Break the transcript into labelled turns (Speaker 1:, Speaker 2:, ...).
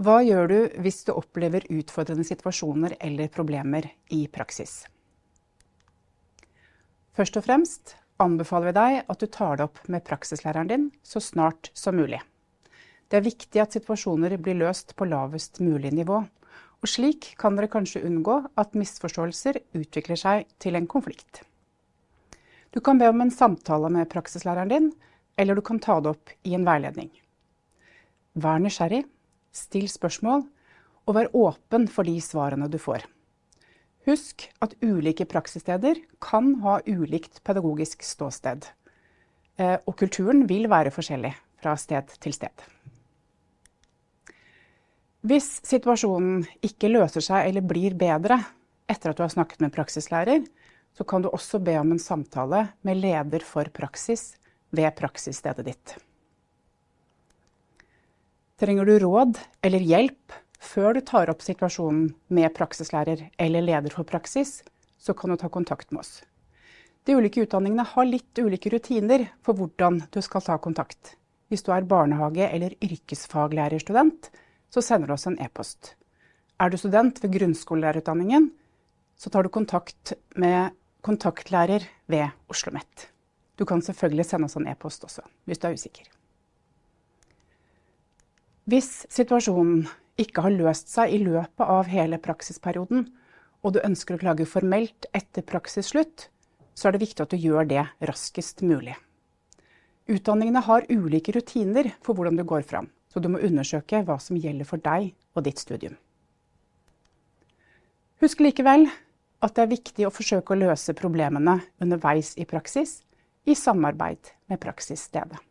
Speaker 1: Hva gjør du hvis du opplever utfordrende situasjoner eller problemer i praksis? Først og fremst anbefaler vi deg at du tar det opp med praksislæreren din så snart som mulig. Det er viktig at situasjoner blir løst på lavest mulig nivå. Og slik kan dere kanskje unngå at misforståelser utvikler seg til en konflikt. Du kan be om en samtale med praksislæreren din, eller du kan ta det opp i en veiledning. Vær nysgjerrig Still spørsmål, og vær åpen for de svarene du får. Husk at ulike praksissteder kan ha ulikt pedagogisk ståsted. Eh, og kulturen vil være forskjellig fra sted til sted. Hvis situasjonen ikke løser seg eller blir bedre etter at du har snakket med praksislærer, så kan du også be om en samtale med leder for praksis ved praksisstedet ditt. Trenger du råd eller hjelp før du tar opp situasjonen med praksislærer eller leder for praksis, så kan du ta kontakt med oss. De ulike utdanningene har litt ulike rutiner for hvordan du skal ta kontakt. Hvis du er barnehage- eller yrkesfaglærerstudent, så sender du oss en e-post. Er du student ved grunnskolelærerutdanningen, så tar du kontakt med kontaktlærer ved Oslo OsloMet. Du kan selvfølgelig sende oss en e-post også, hvis du er usikker. Hvis situasjonen ikke har løst seg i løpet av hele praksisperioden, og du ønsker å klage formelt etter praksisslutt, så er det viktig at du gjør det raskest mulig. Utdanningene har ulike rutiner for hvordan du går fram, så du må undersøke hva som gjelder for deg og ditt studium. Husk likevel at det er viktig å forsøke å løse problemene underveis i praksis, i samarbeid med praksisstedet.